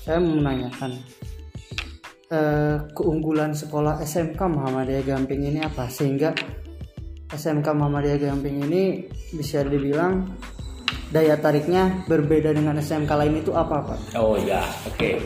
saya menanyakan eh, keunggulan sekolah SMK Muhammadiyah Gamping ini apa sehingga SMK Muhammadiyah Gamping ini bisa dibilang daya tariknya berbeda dengan SMK lain itu apa Pak? Oh ya, oke.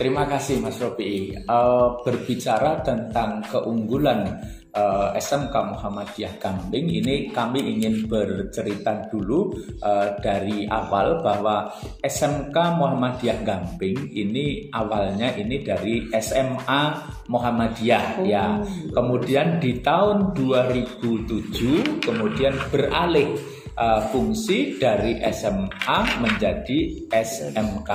Terima kasih Mas Robi. Uh, berbicara tentang keunggulan uh, eh, SMK Muhammadiyah Gamping ini kami ingin bercerita dulu uh, dari awal bahwa SMK Muhammadiyah Gamping ini awalnya ini dari SMA Muhammadiyah oh. ya. Kemudian di tahun 2007 kemudian beralih uh, fungsi dari SMA menjadi SMK.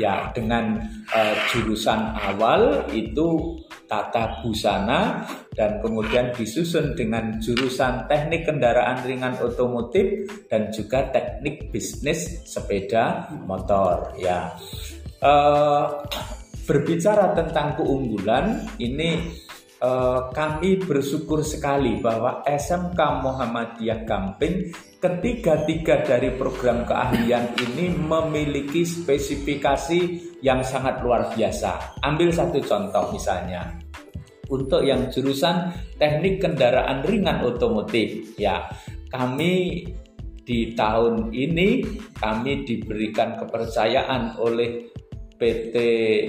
Ya, dengan uh, jurusan awal itu tata busana dan kemudian disusun dengan jurusan teknik kendaraan ringan otomotif dan juga teknik bisnis sepeda motor ya. Uh, berbicara tentang keunggulan ini uh, kami bersyukur sekali bahwa SMK Muhammadiyah Gamping ketiga-tiga dari program keahlian ini memiliki spesifikasi yang sangat luar biasa. Ambil satu contoh misalnya. Untuk yang jurusan teknik kendaraan ringan otomotif, ya kami di tahun ini kami diberikan kepercayaan oleh PT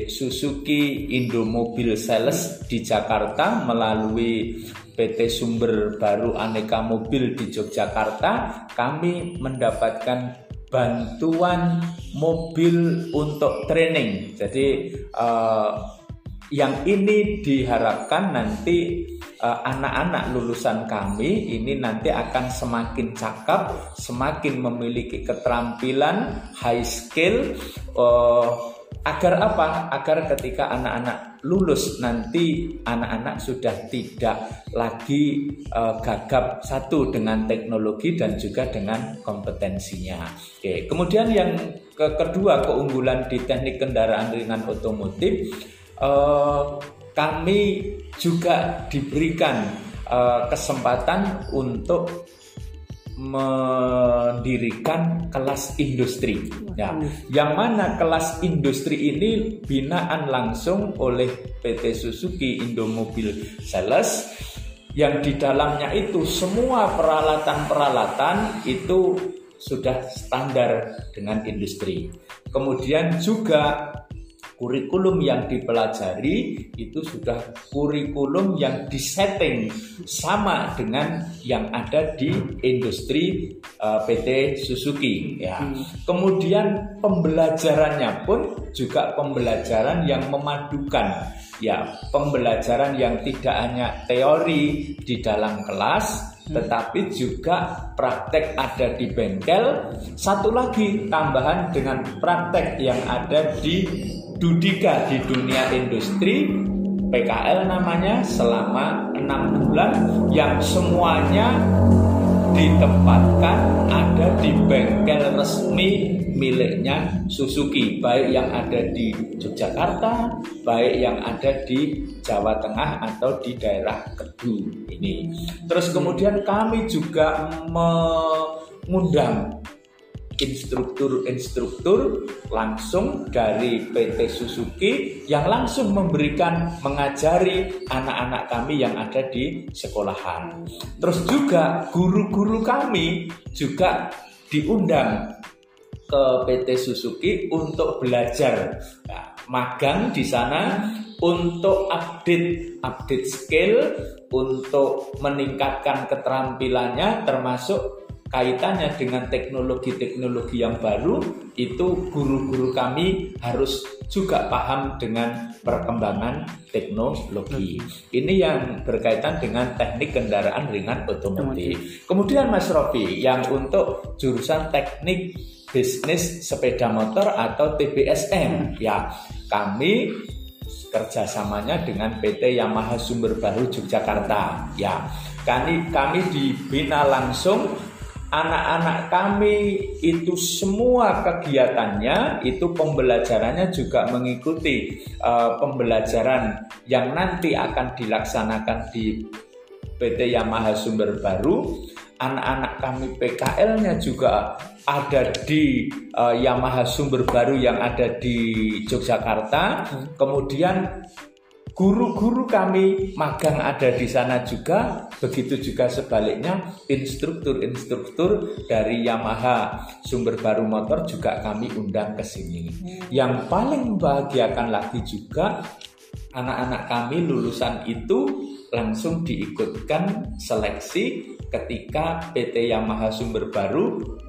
Suzuki Indomobil Sales di Jakarta melalui PT Sumber Baru Aneka Mobil di Yogyakarta kami mendapatkan bantuan mobil untuk training. Jadi uh, yang ini diharapkan nanti eh, anak-anak lulusan kami ini nanti akan semakin cakap, semakin memiliki keterampilan high skill uh, Agar apa? Agar ketika anak-anak lulus nanti anak-anak sudah tidak lagi uh, gagap satu dengan teknologi dan juga dengan kompetensinya. Oke, kemudian yang ke kedua keunggulan di teknik kendaraan ringan otomotif uh, kami juga diberikan uh, kesempatan untuk mendirikan kelas industri. Ya, yang mana kelas industri ini binaan langsung oleh PT Suzuki Indomobil Sales yang di dalamnya itu semua peralatan-peralatan itu sudah standar dengan industri. Kemudian juga kurikulum yang dipelajari itu sudah kurikulum yang disetting sama dengan yang ada di industri uh, eh, PT Suzuki ya. Hmm. Kemudian pembelajarannya pun juga pembelajaran yang memadukan ya, pembelajaran yang tidak hanya teori di dalam kelas. Tetapi juga praktek ada di bengkel. Satu lagi tambahan dengan praktek yang ada di Dudika di dunia industri PKL namanya selama enam bulan yang semuanya ditempatkan ada di bengkel resmi miliknya Suzuki baik yang ada di Yogyakarta baik yang ada di Jawa Tengah atau di daerah Kedu ini. Terus kemudian kami juga mengundang instruktur-instruktur langsung dari PT Suzuki yang langsung memberikan mengajari anak-anak kami yang ada di sekolahan. Terus juga guru-guru kami juga diundang ke PT Suzuki untuk belajar nah, magang di sana untuk update update skill untuk meningkatkan keterampilannya termasuk kaitannya dengan teknologi-teknologi yang baru itu guru-guru kami harus juga paham dengan perkembangan teknologi. Ini yang berkaitan dengan teknik kendaraan ringan otomotif. Kemudian Mas Rofi yang untuk jurusan teknik bisnis sepeda motor atau TBSM ya kami kerjasamanya dengan PT Yamaha Sumber Baru Yogyakarta. Ya kami kami dibina langsung anak-anak kami itu semua kegiatannya itu pembelajarannya juga mengikuti uh, pembelajaran yang nanti akan dilaksanakan di PT Yamaha Sumber Baru anak-anak kami PKL-nya juga ada di uh, Yamaha Sumber Baru yang ada di Yogyakarta. Hmm. Kemudian guru-guru kami magang ada di sana juga. Begitu juga sebaliknya instruktur-instruktur dari Yamaha Sumber Baru Motor juga kami undang ke sini. Yang paling membahagiakan lagi juga anak-anak kami lulusan itu langsung diikutkan seleksi ketika PT Yamaha Sumber Baru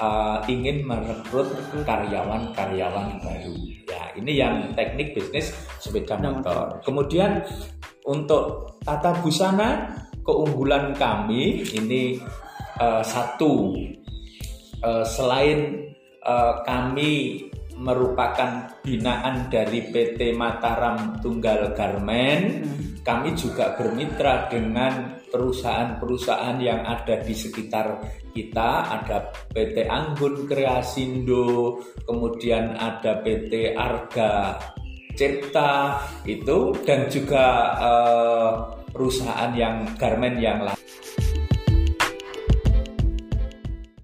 uh, ingin merekrut karyawan-karyawan baru. Ya, ini yang teknik bisnis sepeda motor. Kemudian untuk tata busana keunggulan kami ini uh, satu uh, selain uh, kami merupakan binaan dari PT Mataram Tunggal Garmen. Hmm. Kami juga bermitra dengan perusahaan-perusahaan yang ada di sekitar kita. Ada PT Anggun Kreasindo, kemudian ada PT Arga Cipta itu dan juga uh, perusahaan yang garmen yang lain.